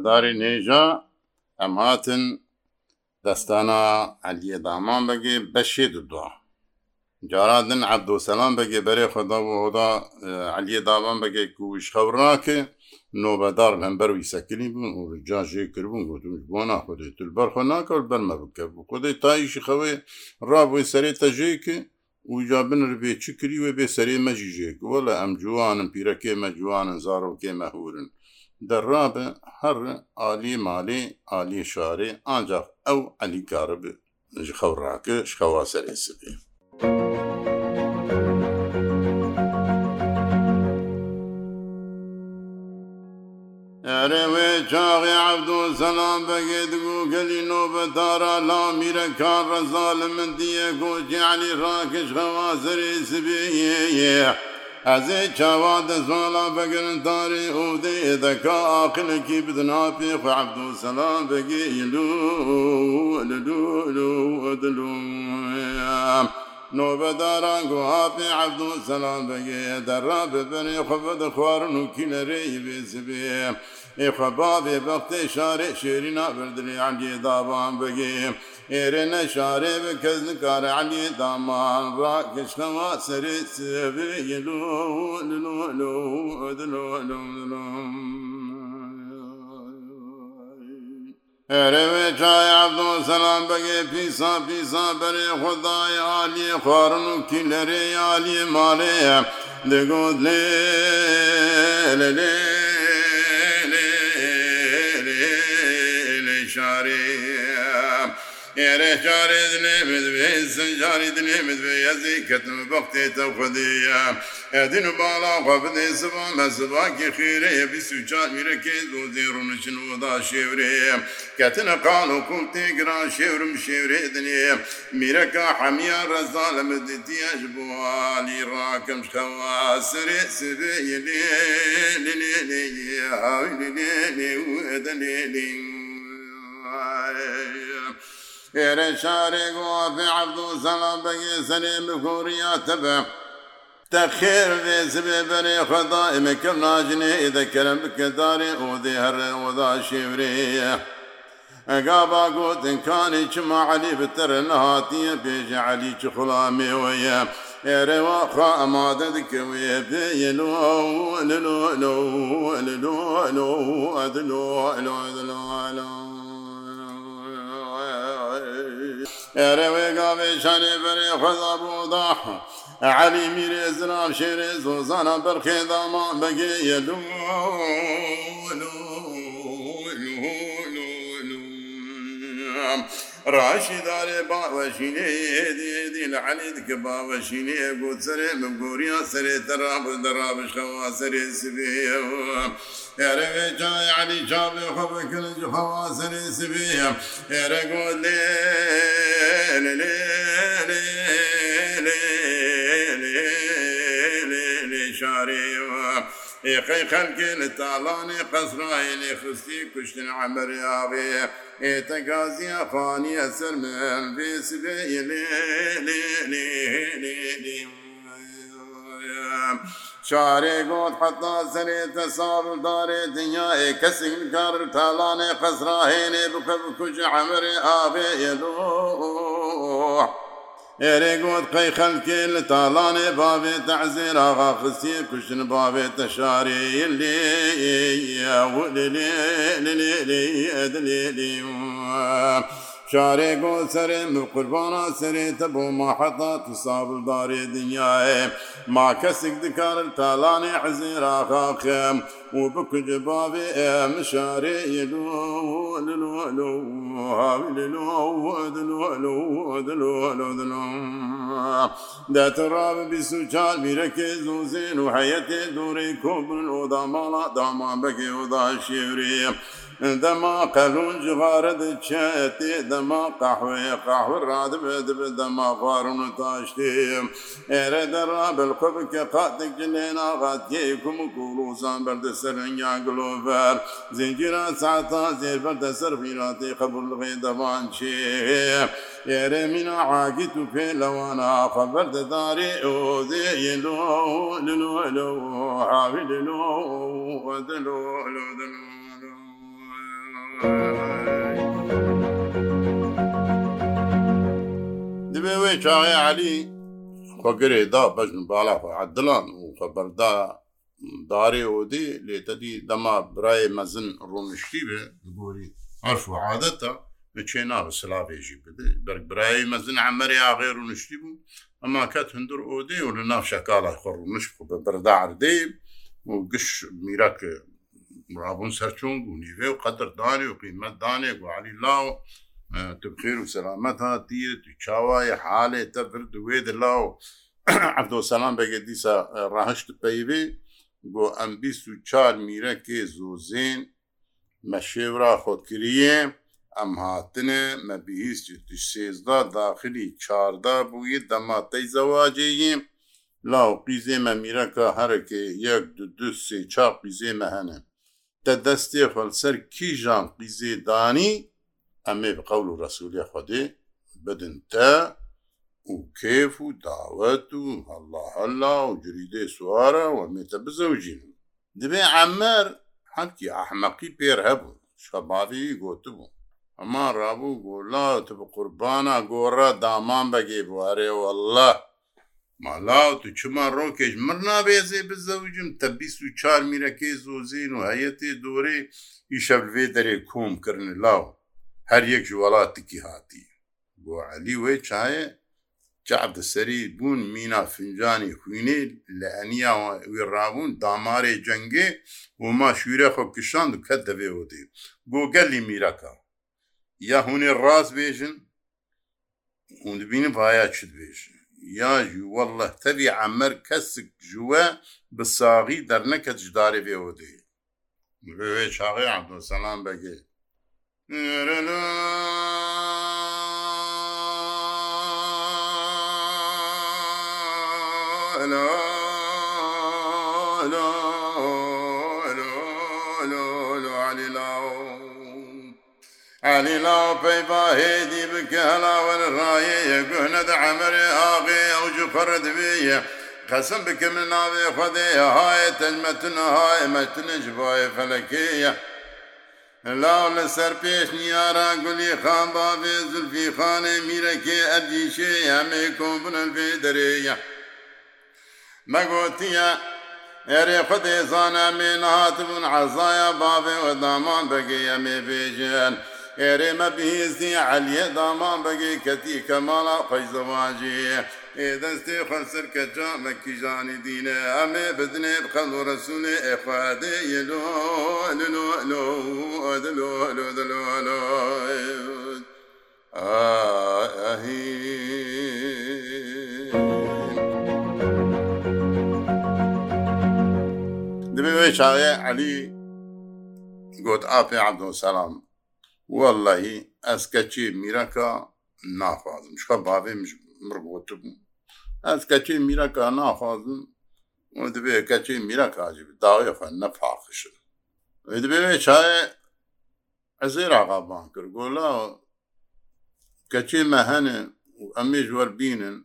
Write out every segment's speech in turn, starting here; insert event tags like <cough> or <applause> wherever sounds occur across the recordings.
سەرداری نێژە ئەم هاتن دەستانە ئەلیە دامان بەگێ بەشێ دووە جارادن عبدوسەلام بەگێ بەرێ خدا بۆدا ئەلیە داوان بەگێ کوش خەوراکە نۆبەدار هەمبەر وی سەکردنی بوون و جاژێ کردبوون گوتوش بۆ ناخودی تل بەرخۆ ناکەوت بەرمە بکە بوو خودی تایشی خەوێ ڕابووی سەرێ تەژێکە وجا بنربێ چ کری وێ بێ سەرێ مەژیژێک وەلا ئەم جوانم پیرەکێ مە جوانن زارۆکێ مەهورن دەڕابە هەر عالی مالی عالی شارێ ئاجا ئەو علیکارە ji xew rakı ji xewa serê sibê. Erê wê çaxê evdû selam begê digû gelî nobedara lamîrekan reza li min diye gocealî rakiş xewa serê sibê ye ye. ئەزێ چاوا دەزوالا بەگرنداری ئودە ئێدەکە ئاقلێکی بدناپی خو عبدو سەلام بەگێ ئیلو لەلولودلو نۆبەداران گوهاپی عبدو سەلام بەگێ دەڕا ببنێ خو بەدە خوارن و کیلەرەی بێزبێ. ئێخەبابێ بەختێ شارێ شێری نابردنی عندێ دابان بەگێ. ئێرێنە شارێ بکەس کارە علی دامان ڕاکەشتەوە سەری سێبێ یلو للو لو دلو لو لو هەرەوێ چای عبدۆ سەسلام بەگێ پیسا پیسا بەرێ خدای عالیە خوارن و کیلەرێ عالیە ماڵەیە دەگوت لێ لە لێ ئێرە جارێ دێبێ سنجاری دێبێت بێ یەزی کەتم بەختێ تەو خودیە ئەدن و باڵاوە بدێ زبان لە زباکی خێرەیە بیست و چار میرەکێ دۆ دێڕونچن ودا شێورەیە کەتنە قال و کوڵتێ گران شێورم شێورێ دنێ میرەکە حەمیان ڕەزا لە مدتیەش بوالی ڕاکەم شەوا سرێ سبێ لێ لێ لێ هاوی لێ لێ و ئەدەنێ لێ پێرە شارێک وافێ عەبدو سەڵام بەگێ سەرێ بکووریا تەبە تەخێر وێ زبێ بەرێ خەدا ئێمەکەم ناژنێ ئێدەکەرم بکەدارێ ئۆدێ هەرێ وەدا شێورەیە. ئەگا باگۆتنکانی چما علی بترە نەهاتیە بێژە علی چ خوڵامێوەیە ئێرەوە خوا ئەمادە دکەوێ پێەوە لەلۆ لەلۆ لەلۆ ئەدلۆ لۆ لۆ. ێرەوێگاوێ شانێ بەرێ خەزا بۆداح علی میرێ زراف شێرێ زۆزانە بەرخێدامان بەگێ یەدوم راشی دارێ باوەژینێدی لە عەلیت کە باوەژینێ بۆ سەرێ من گۆریان سرێ دەرا دەڕابشەوە سەرێ سبێەوە. ئێرەێ جای علی جاابێ خەبکرد خەوا سەرێ سبێە ئێرە گۆ لێ ئێقەی خەلکی لە تاڵانی قەزرایلی خستی کوشتن عمەریاوێ ئێتەگازی ئەفانی ئەسەر من بێسبێ شارێ گۆت حتا سرێتە ساڵدارێ دنیاێ کەسین کار تاڵانێ قەزراهێنێ بکە بکوژ عمەری ئاوێ یلو ئێرێ گوت قەی خەلکێ لە تاڵانێ باوێتە عزێر ئاغا خستێ کوشتن باوێتە شارێ لێ لێ لێ لێ لێ لێ لێ شارê got serê min qurbana serê te bo maheta tu sabuldarê dinyayê ma kesek dikarin talanê hezê raxaqe û bikuce bavê em şarê yelû ده تراب بیسو چار بیرکه زوزین و حیت دوره کبرن و دامالا دامان بکی و دا شیوری دما قەلون جغارە دەچێتێ دەما قەحوێ قاحور ڕادبێ دەبێ دەما خوارون و تاشتێ ئێرە دەڕا بەلکۆ بکە قاتێک جلێنا غاتیەیەکم و کوڵوزان بەردەسەرنگیا گلۆڤەر زنجیرا ساتا زێر بەردەسەر بیراتی قبول لەغێ دەبان چێ ئێرە مینا عاگیت و پێ لەوانە خەبەر دەدارێ ئۆزێ لۆ لۆ لۆ حاوی لۆ دەلۆ لۆ دەلۆ دبێ وێ چاغێ علی خۆگرێ دا بەژن بالا عدلان و خەبەردا دارێ ئۆدێ لێتەدی دەما برایە مەزن ڕۆنشتی بێ گۆری عرف و عادەتە بچێ نابە سلاابێژی بدە بەرگ برایە مەزن عمەری ئاغێ ڕونشتی بوو ئەما کات هەندور ئۆدێ و لە ناو شەکاڵە خڕونش بە بەردا عردێ و گشت میراکە مرابون سەرچوون و نیوێ و قەتردانی و قیمەتدانێک وعالی لاو تبخیر و سەلامەت هاتیە تو چاوایە حالێ تە برد وێ دلاو <coughs> عبدۆسەلام بەگە دیسا ڕاهشت پەیوێ بۆ ئەم بیست و چار میرەکێ زۆزین مەشێورا خۆکریە ئەم هاتنە مەبیست سێزدا داخلی چاردا بووی دەماتەی زەواجەیە لاو قیزێمە میرەکە هەرەکێ یەک دو دو سێ چاق قیزێمە هەنە دە دەستێ فەلسەر کیژان قیزێدانی ئەمێ بقەول و ڕسوولیە خودێ بدن تە و کێف و داوەت و هەله هەلا و جریدێ سووارە وەمێتە بزەوجین دبێ ئەمەر حەکی ئەحمەقی پێر هەبوو شەباوی گوتبوو ئەمان ڕابوو گۆلا تب قوربانە گۆڕە دامان بەگێ بوارێ والله ماڵاو تو چمان ڕۆکێش مر نابێزێ بزەوجم تە بیست و چار میرەکەی زۆزین و هەیەێ دۆرێ ئیشەلوێ دەرێ کۆمکردن لاو هەر یەک وڵاتێکی هاتی بۆ علی وێ چایە جعدەسەری بوون مینا فنجانی خوینێ لە ئەنیاوی ڕابوون دامارێ جەنگێ وما شوورە خۆ کشاند و کەت دەبێەوە دێ بۆ گەلی میرەکە یا هوێ ڕاست بێژن اون دبینە بایا چت بێژن یاژی وەڵە تەوی ئەمەەر کەسک جووە بساغی دەرنەکە جداری بێەوە دێ بوێ چاغی عبدوسەلام بەگێ لا علی لاو پیبا هیدی بکە هەلاوەر ڕایەیە گوهنەدە عەمەرێ ئاغێ ئەو جوپەرت بێە قەسم بکە من ناوێ خودێە هاە تەلمەتنە هاە مەتنە جبایە فەلەکەیە لاو لەسەر پێش نیارە گولی خان باێ زلفی خانێ میرەکێ ئەدیشێ ئەمێ کۆبنە بێ دەرێە مەگۆتیە ئێرێ خودێ زانە مێ نهاتبوون عەزایە باێ وەدامان بەگەی ئەمێ بێژێن. ئێرێمە بهێزی عەلیە دامان بەگەی کەتی کەماڵا پەیزەواجێ ئێدەستێ خەسەر کە جامەکیژانی دینە ئەمێ بدنێ بخەڵ و ڕسوولێ ئێفادێ یلۆ لۆ لۆ دلۆ لۆ دلۆ لۆ دەبێ شاعێ عەلی گوت ئاپێ عەبدوسەلام وەلهی ئەسکەچی میرەکە ناخوازم شقا باێ مرگوتم ئەسکەچی میرەکە ناخوازم دەبێ کەچی میرە کاجی داویخوا نەپاخشن دەبێ چایە ئەزێر ئاغابان کرد گۆلا کەچی مەهەنێ و ئەمێ وەربینن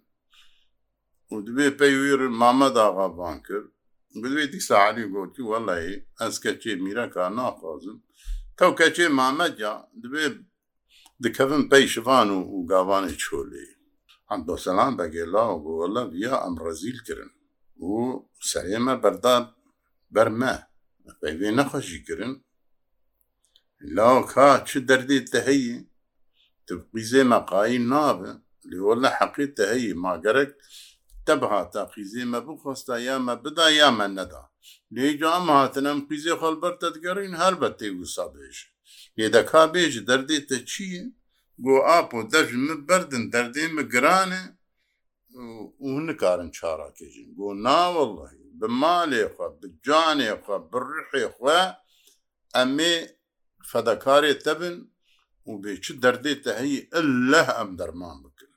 و دەبێ پێیویر مامەدا ئاغابان کرد بدوێتی ساعری گوتی وەڵی ئەسکەچی میرەکە ناخوازم تەو کەچێ مامەجا دەبێ دکەون پێی شوان و و گاوانی چۆلی ئەم دۆسەلان بەگێلا و گۆڵە یا ئەم ڕزیل کردن و سەرێمە بەردار بەرمە بەێ نەخۆشی کردن لا کا چ دەردی تهەیە تبقیزێ مەقاایی نابە لێوەلە حەقیت تهەیە ماگەرەك تەبها تاقیزێ مە بخۆستا یامە بدا یامە نەدا لێجا هاتنم پیزێ خەڵبەر دەگەڕین هەر بە تێوسا بێژە لێدەکا بێژە دەردێتە چییە بۆ ئاپۆ دەژمە بەردن دەردێمە گرانە و نکارن چاراکێژین بۆ ناوەڵی بە مالێخوا بجانێخوا بڕحێخوا ئەمێ فەدەکارێت دەبن و بێچ دەردێتە هەیە لە ئەم دەرمان بکن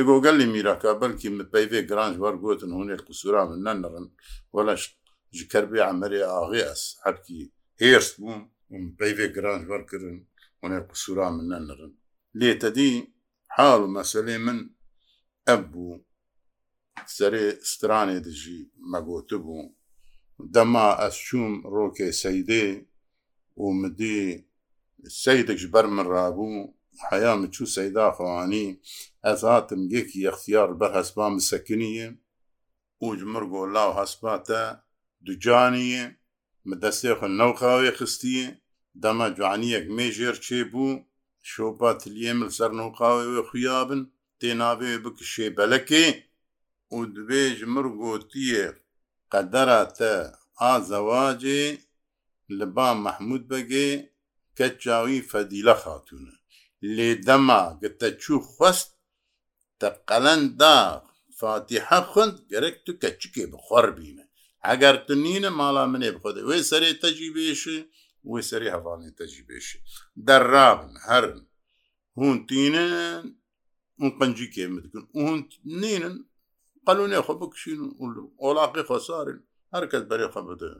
ێگۆگەلی میراکە بەلکی مپەیێ گرانج وەرگوتن هوێ قسوورا من نەنڕن وەلەشت ji kerbê emerê axê ez herkî hêrst bûm hûn peyvê giranj werkirin hûn ê qusura min nenirin lê tedî hal û meselê min ev bû serê stranê di jî me gotî bû dema ez çûm rokê seydê û midî seydek ji ber min rabû heya min çû seyda xwanî ez hatim yekî yextiyar ber hesba min sekiniye û ji mir gola hesba te دوجانیە دەستێ خو نەوخاوێ خستیە دەمە جوانیەک مێژێر چێ بوو شۆپا تلیێمل سەر نوقاوێ خویابن تێناابێ بکشێ بەلەکێ و دبێژ مر گۆتیە قەدەراتە ئازەواجێ لە با مەحمود بەگێ کە چاوی فەدیلە خاتوونە لێ دەما گتە چوو خوست تە قەلەندا فاتیحە خوند گەرەک تو کە چکێ بخۆڕ بینە ئەگەر tu nîne mala minê bixwedê wê serê te jî bêşe wê serê hevanê te jî bêşe derrabin herin hûn tînin hûn qencîkê min dikin hûn nînin qelûnê xwe bikişîn olaqê xwesarin herkes berê xwe bide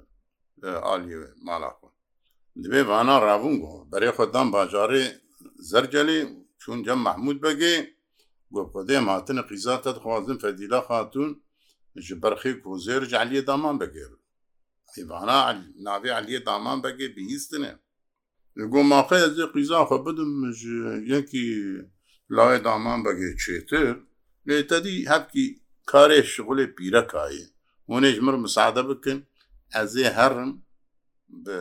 aliyê mala xwe divê vana rabûn go berê xwedan bajarê zercelê çûn cem mehmûd begê got xwedê hatine qîza te dixwazin fedîla xatûn ji berxê kozêr ji Aliye daman begir. Hêvana navê Aliye daman begê bihîstine. Li got maxe ez ê qîzan xwe bidim ji yekî layê daman begê çêtir, lê tedî hevkî karê şixulê pîrekayê. Hûn ê ji mir misade bikin, ez ê herim bi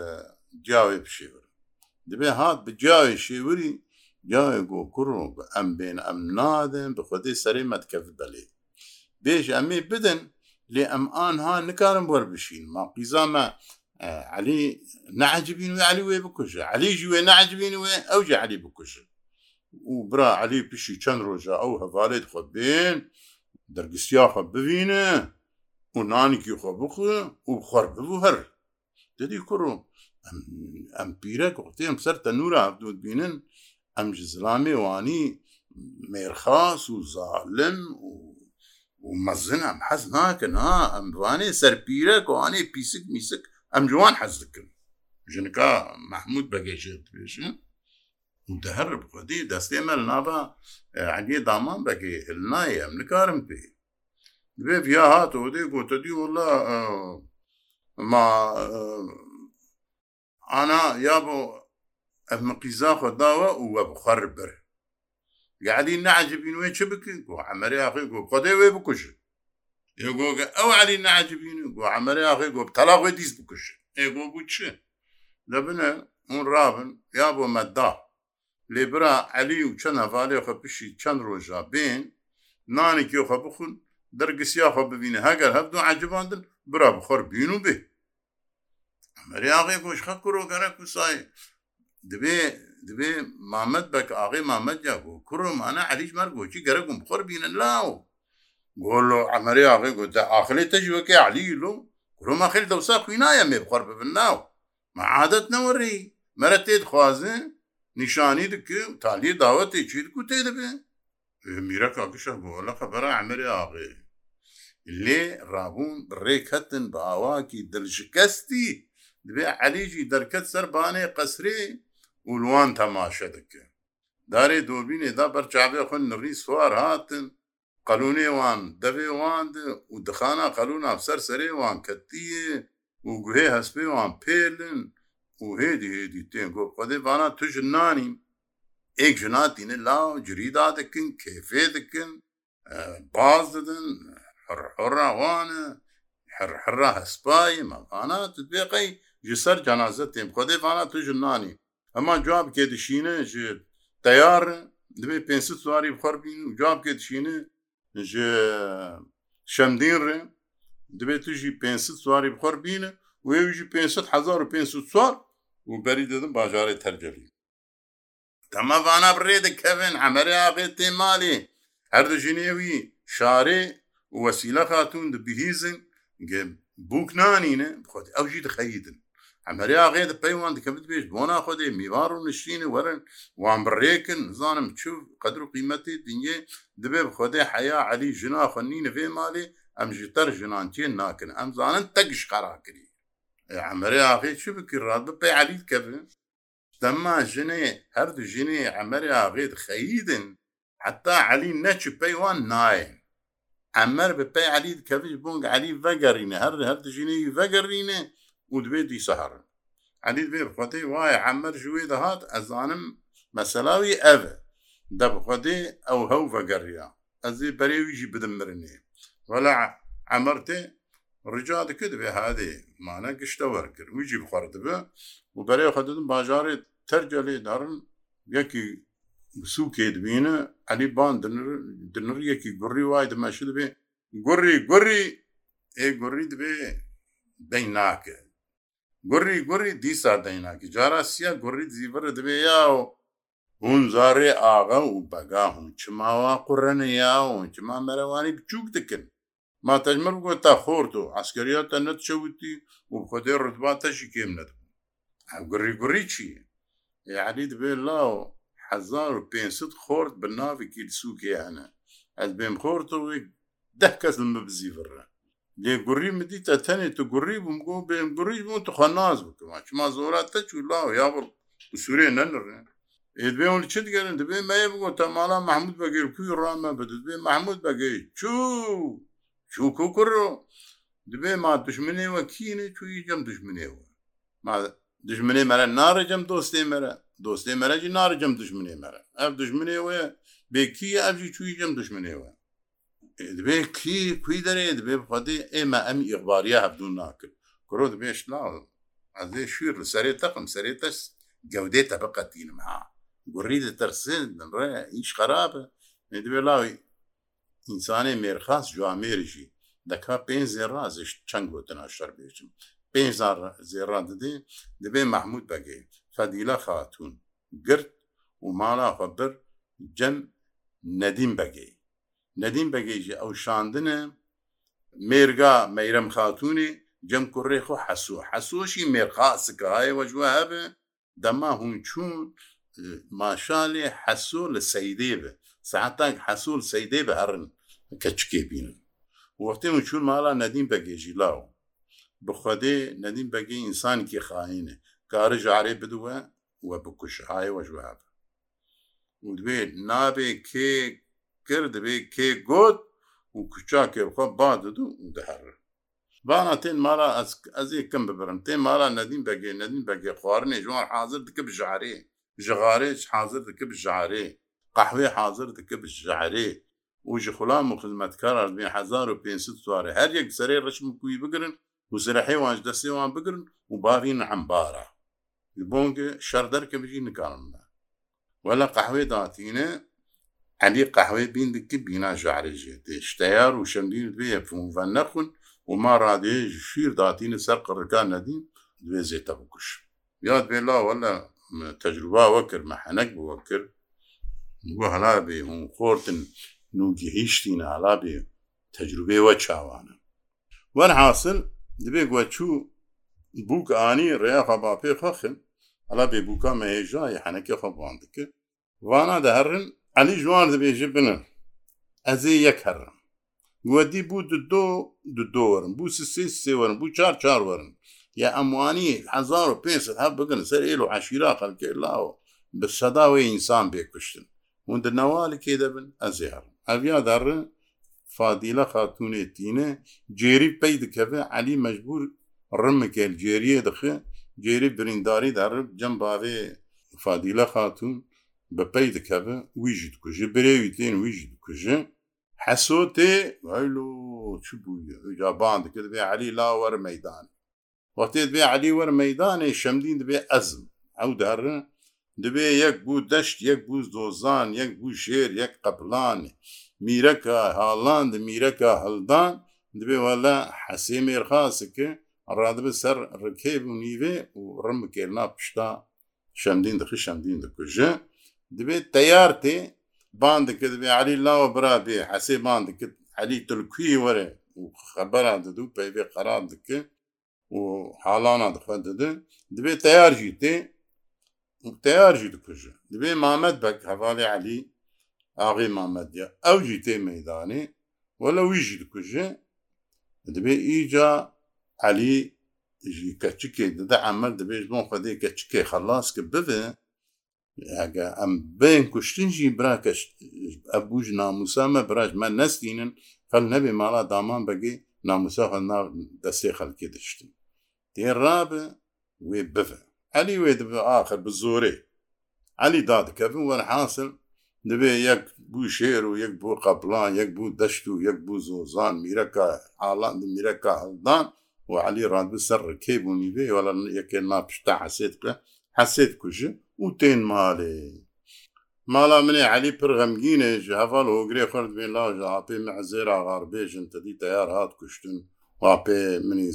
ciyawê pişêvir. Dibe hat bi ciyawê şêwirî, Yayê got kuro bi em bên em nadin bi xwedê serê medkev belê. بێژ ئەمێ بدن لێ ئەم ئانها نکارم وەربشین ماقیزامە علی نعجبین و علی وێ بکوژە علیژی وێ نعجبین وێ ئەو علی بکوژن و برا علی پیشی چەند ڕۆژە ئەو هەڤالێت خۆ بێن دەرگستیا خۆ ببینە و نانێکی خۆ بخە و خۆر ببوو هەر دەدی کوڕ ئەم پیرە کوتێم سەر تەنورا عبدود بینن ئەم جزلامێ وانی مێرخاس و زالم و مەزن ئەم حەز ناکەن ئەم دوانێ سەرپیرە کۆوانێ پیسک میسک ئەم جوان حەز دکن ژنکە مەحمود بەگەیشێت پێشە دهر بخودی دەستێ مەل نابە عندێ دامان بەگێ هل نایە ئەم نکارم پێ بێ یا هاتەوە دێ گۆتەدی وڵە ما ئانا یا بۆ ئەمە قیزا خۆداوە وە بخەر بر علی نعجبین وێ چ بکن و ئەمەری یاخی گۆ خۆدەی وێ بکوشن ئێگۆگە ئەو علی نعجبین گۆ ئەمەری یاخی گۆ تەلاغێ دیست بکوشن ئێگۆ بوو چ دەبنە اون راون یا بۆ مەدا لێبرا علی و چەند هەڤالێ خە پیشی چەند ڕۆژا بێن نانێکی خە بخون دەرگسیاخە ببینە هەگەر هەبدو عجباندن برا بخۆر بین و بێ ئەمەری یاغی گۆشخە کوڕۆگەرە کوسایە دەبێ دبێ مامەد بەک ئاغی مامەدجا بۆ کوڕمانە علیش مەرگ بۆچی گەرەگوم خۆر بینن لاو گۆلۆ ئەمەری ئاغی گوتە ئاخلی تەژوەکە علیلو کوڕما خیل دەوسا خوی نایە مێ بخۆر ببن ناو معادەت نەوەڕی مەرە تێت خوازن نیشانی دکە تالی داوەتی چیت کو تێ دەبێ میرە کاکشە بۆ لە خەبەر ئەمەری ئاغێ لێ ڕابوون ڕێکەتن بە ئاواکی دلشکستی دبێ علیجی دەرکەت سەربانێ قەسرێ ئولوان تەماشە دکە دارێ دۆبینێ دا بەرچاوێ خوند نڕی سووار هاتن قەلوونێوان دەبێ واند و دخانە قەلوون ئافسەر سەرێوان کەتیە و گوێ هەسپێوان پێلن و هێدی هێدی تێن گۆ خودێ بانا توژ نانیم ئێک ژناتینە لاو جریدا دەکن کێفێ دکن باز ددن حڕڕاوانە حڕحڕا هەسپایی مەبانات بێقەی ji ser cenaze têm Xwedê vana tu ji nanî ئەمان جواب کێ دشینە تیار دەبێ پێ سواری بخەربین و جواب کێ دشینە شەمدین ڕێ دەبێت توژی پێ سواری بخەربینە وێژی 500 سوار و بەری دەدم باژارێ تەرجەلی تەمە ڤانا بڕێ دەکەون ئەمەرە ئاغێت تێ ماڵێ هەردەژینێوی شارێ وەسیلە خاتون دەبیهیزن بووکنانینە خۆت ئەوژی دەخەیدن ئەمەریا غێت پەیوان دەکەوت بێژ بۆ ناخۆدێ میوار و نشین وەرن وان بڕێکن زانم چوو قدر و قیمەتی دنیێ دبێ خۆدێ حیا علی ژناخوا نینە فێ ماڵێ ئەم ji تەر ژنانتیێن ناکن ئەم زانن تەگش قراکری ئەمەرێ ئاغێ چ بکرد ڕادە پێی علیت کەبن دەما ژنێ هەردوو ژنێ ئەمەرێ ئاغێت خەیدن حتا علی نەچ پەیوان نایە ئەمەر بە پێی علیت کەویش بۆنگ علی ڤگەڕینە هەر هەردژینەی ڤگەڕینە و دوێ دیسە هەڕن علی بێ خۆتەی وایە عمەر ژێ دەهات ئەزانم مەسەلاوی ئەڤە دەبخۆدێ ئەو هەو بەگەڕیا ئەزێ بەرێویژی بدم مرنێ وەلا ئەمەرتێ ڕجا دکە دەبێ هادێ مانە گشتە وەرگرت ویجی بخواڕ دەبێ و بەرێ خەدن باژارێ تەرجەلێ دەڕن یەکی سووکێ دبینە ئەلی بان دنر یەکی گوڕی وای دەمەش دەبێ گوڕی گوڕی ئێ گوڕی دەبێ دەی ناکە گوڕی گوڕی دیسا دەیناکی جارا سیە گوڕی زیبرە دەبێ یا و هون زارێ ئاغا و بەگا هون چماوا قڕەنە یا و چما مەرەوانی بچووک دکن ماتەجمەر گۆتا خۆرت و ئەسکەریاتە نەتچەوتی و خۆدێ ڕدباتەشی کێم نەت گوڕی گوڕی چیە یعنی دەبێ لاوە 1500 خۆرد بە ناوێکی سووکیانە ئەس بێم خۆرت و ده کەس بزیڤڕە لێگوڕی مدیتە تەنێ تو گوڕی بووم گۆ بێم گوڕی بوو تو خە ناز بکەم چما زۆرات تە چ لاوە یا بڵ سوورێ نەنڕێ بێ چ گەرن دەبێ مەیە بگۆ تەمالا محمود بەگەیر کوی ڕامە بدت بێ محمود بەگەی چوو چووکو کوڕۆ دبێ ما دشمنێوە کینە چوی جەم دشمنێەوە دژمنێ مەرە ناڕێجم دۆستێ مەرە دۆستێ مەرەجی ناڕجم دشمنێ مەرە ئەف دشمنێ وە بێکی ئەفی چوی جەم دشمنێەوە دبێ کی کوی دەێ دبێ بخواێ ئێمە ئەمی ئیغباریە هەبدون ناکرد کرۆ دبێش ناڵ ئەێ شویر لە سەرێ تەقم سەرێ تەس گەودێ تەبقەتینم ها گوڕی لە تەرسێن ڕێ هیچ خراپە دبێ لاوی ئینسانێ مێرخاس جوامێریژی دەکا پێنج زێڕازش چەند گوتنا شەر بێچم پێنج زێڕان دێ دەبێ مححمود بەگێ فەدیلە خاتون گرت و ماڵا خەبەر جەم نەدیم بەگەی نەدیم بەگەیژی ئەو شاندنە مێرگا مەیرەم خاتونێ جەم کوڕێ خۆ حەسوو حەسوۆشی مێرخاسکایەوە جووە هەبێ دەما هون چوون ماشالێ حەسۆ لە سەیدێ بێ سعتاک حەسول سەیدێ بە هەرن کە چکێ بینن وەختێ و چون مالا نەدیم بەگێژی لاوە بخودێ نەدیم بەگەی ئینسانکی خاینە کارە جارێ بدووە وە بکوشهایەوە جواب دوێ نابێ کێک کرد دەبێ کێ گوت و کوچا کێبخۆ باددو دەهر بانا تێن مالا ئەز کەم ببرم تێ مالا نەدین بەگێ نەدین بەگێ خواردێ جوان حاضر دکە بژارێ ژغارێ حاضر دکە بژارێ قەحوێ حاضر دکە بژارێ و ji xulam û xizmetkar bin hezar û pê soare her yek serê reşm kuyî bigirin û zirehê wan ji destê wan bigirin û bavîn embara Li bongê şer derke bijî nikarin me Wela qehwê datîne علی قهوەی بیندکی بینا ژارێژێتێ شتەیار و شەندین دوێ فمڤەن نەخون و ما ڕادێژ شیر داتینە سەر قڕەکان نەدین دوێزێتە بکوش یاد بێلاوە لە تەجروبا وەکرد مەحەنەک بووە کرد بۆ هەلا بێ هون خۆتن نوگی هیچتینە هەلا بێ تەجروبێ وە چاوانە وەرحاصل دبێ گوەچوو بووک ئانی ڕێخە باپێ خەخن هەلا بێ بووکە مەهێژای حەنەکە خەبوان دکرد وانا دەهرن ئەلی ژوان دەبێژێ بنن ئەزێ یەک هەرم گوەدی بوو دۆ دۆرم بوو سێ سێوەرم بوو چار چارەرن یا ئەموانی 1500 هە بگن سەر ئێل و عشیرا خەلکێ لاوە بە سەداوەی ئینسان بێکوشتن هون دنەوالی کێ دەبن ئەزێ هەرم ئەویا دەڕن فادیلە خاتونێتینە جێری پێی دکەوێ علی مەجبور ڕمکێ جێریە دخێ جێری برینداری دەڕب جەم باوێ فادیلە خاتون بەپەی دەکەبە ویژی دکوژە برێوی تێن ویژی دکوژە حەسۆ تێ چ بووە بان دەکرد بێ علی لاوەرە مەدان وەختێت بێ علی وەرە مەدانێ شەمدین دەبێ ئەزم ئەو دارە دەبێ یەک بوو دەشت یەک بوو دۆزان یەک بوو شێر یەک قەپلانێ میرەکە هاڵان میرەکە هەلدان دەبێ وەلا حەسێ مێرخاسەکە ڕادبە سەر ڕکێ بوونیوێ و ڕم بکێنا پشتا شەمدین دەخی شەمدین دەکوژە دەبێت تەیار تێ بان دەکرد بێ علی لاوە برا بێ حەسێ بان دەکرد علی تلکوی وەرە و خەبەران دەدو پێبێ قەران دکرد و حالانە دخوا دەدە دەبێت تەیارژی تێ تەیارژی دکوژە دەبێ مامەد بەک هەواڵی علی ئاغی مامەدیە ئەو جی تێ مەدانێ وەلە ویژی دکوژە دەبێ ئیجا علی ji keçikê dide emel dibêj bon xwedê keçikê xelas ki bibe ئەگە ئەم بین کوشتنجی براکەش ئەبوژ ناموسامە براژمان نستینن خەل نەبێ ماڵا دامان بەگەی ناموسا خەل دەستێ خەلکێ دەشتن تێڕابە وێ بفە علی وێ دەبێ آخر بە زۆرێ علی دادکەبن وەرحاصل دەبێ یەک بوو شێر و یەک بۆ قەپلان یەک بوو دەشت و یەک بوو زۆزان میرەکە حاڵان میرەکە هەڵدان و علی ڕادبی سەر ڕکێ بوونی بێ وەڵە یەکێ ناپشتا حسێت بکە حەسێت کوژە و تێن ماڵێ ماڵا منێ علی پڕ غەمگینێ ji هەفال هۆگرێ خرد بێن لاژ ئاپێ مەعزێر ئاغار بێژن تەدی تەیار هات کوشتن واپێ منی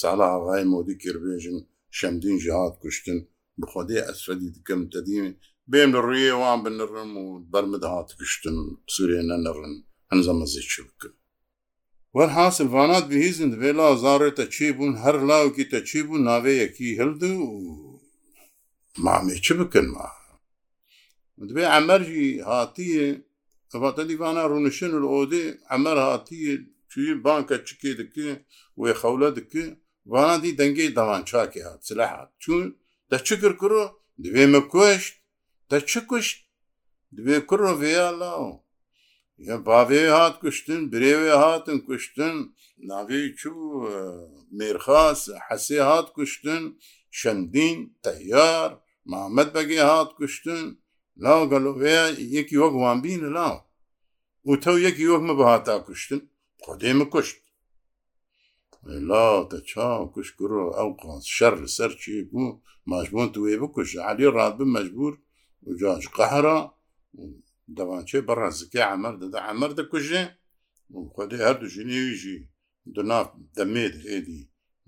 سالا ئاغای مۆدی کربێژن شەمدین ji هات کوشتن بخۆدێ ئەسرەدی دکەم تەدیێ بێم لە ڕێ وان بنڕم و بەرمد هات گشتن سوورێ نەنڕن هەنزە مەزی چ بکە وەرحاصل وانات بهیزن دبێ لا زارێتە چی بوون هەر لاوکی تە چی بوو ناوەیەکی هەلد و مامێ چ بکەن ما دوێ ئەمەرجی هاتیە ئەفاتە دیوانە ڕونشن ئۆدێ ئەمەر هاتیە چوی بانکە چکێ دکە وێ خەولە دکە وانادی دەنگی دەوانچاکی هات سلە هات چون دە چکر کرۆ دوێ مە کوشت دە چ کوشت دوێ کوڕۆ ڤیا لاوە یا باێ هات کوشتن برێوێ هاتن کوشتن ناوێ چوو مێرخاس حەسێ هات کوشتن چەندین تەیار مامەد بەگێ هات کوشتن لاو گەلوەیە یەکی وەک وانبین لە لاو وتەو یەکی وەکمە بە هاتا کوشتن خۆدێمە کوشت لاتە چاو کوشکرۆ ئەو قاس شەر لەسەر چی بوو ماژبوون تو وێ بکوش علی ڕادبم مەجبور وجاش قەهرا دەوانچێ بەڕازکی عمەر دەدا عمەر دەکوژێ خۆدێ هەردوو ژنێویژی دو ناف دەمێت هێدی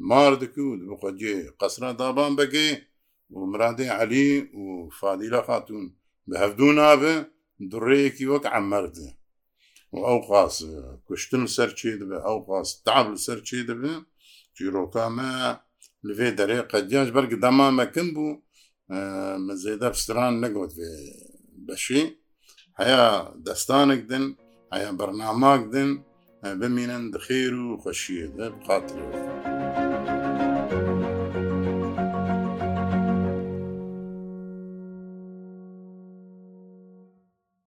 مار دکوت بخواجێ قەسرە دابان بەگێ و مرادێ علی و فادیلە خاتون بە هەفتوو نابێ دوڕەیەکی وەک ئەمەردە و ئەو خاص کوشتن سەرچێ دەبێ ئەو خاص تابل سەرچێ دەبێ چیرۆکامە لەێ دەرێ قەدیاش بەرگ دەما مەکن بوو مزێدە پستران نەگوت بەشی هەیە دەستانێک دن هەیە بەرناماک دن بمینن دخێر و خەشیە خاتر.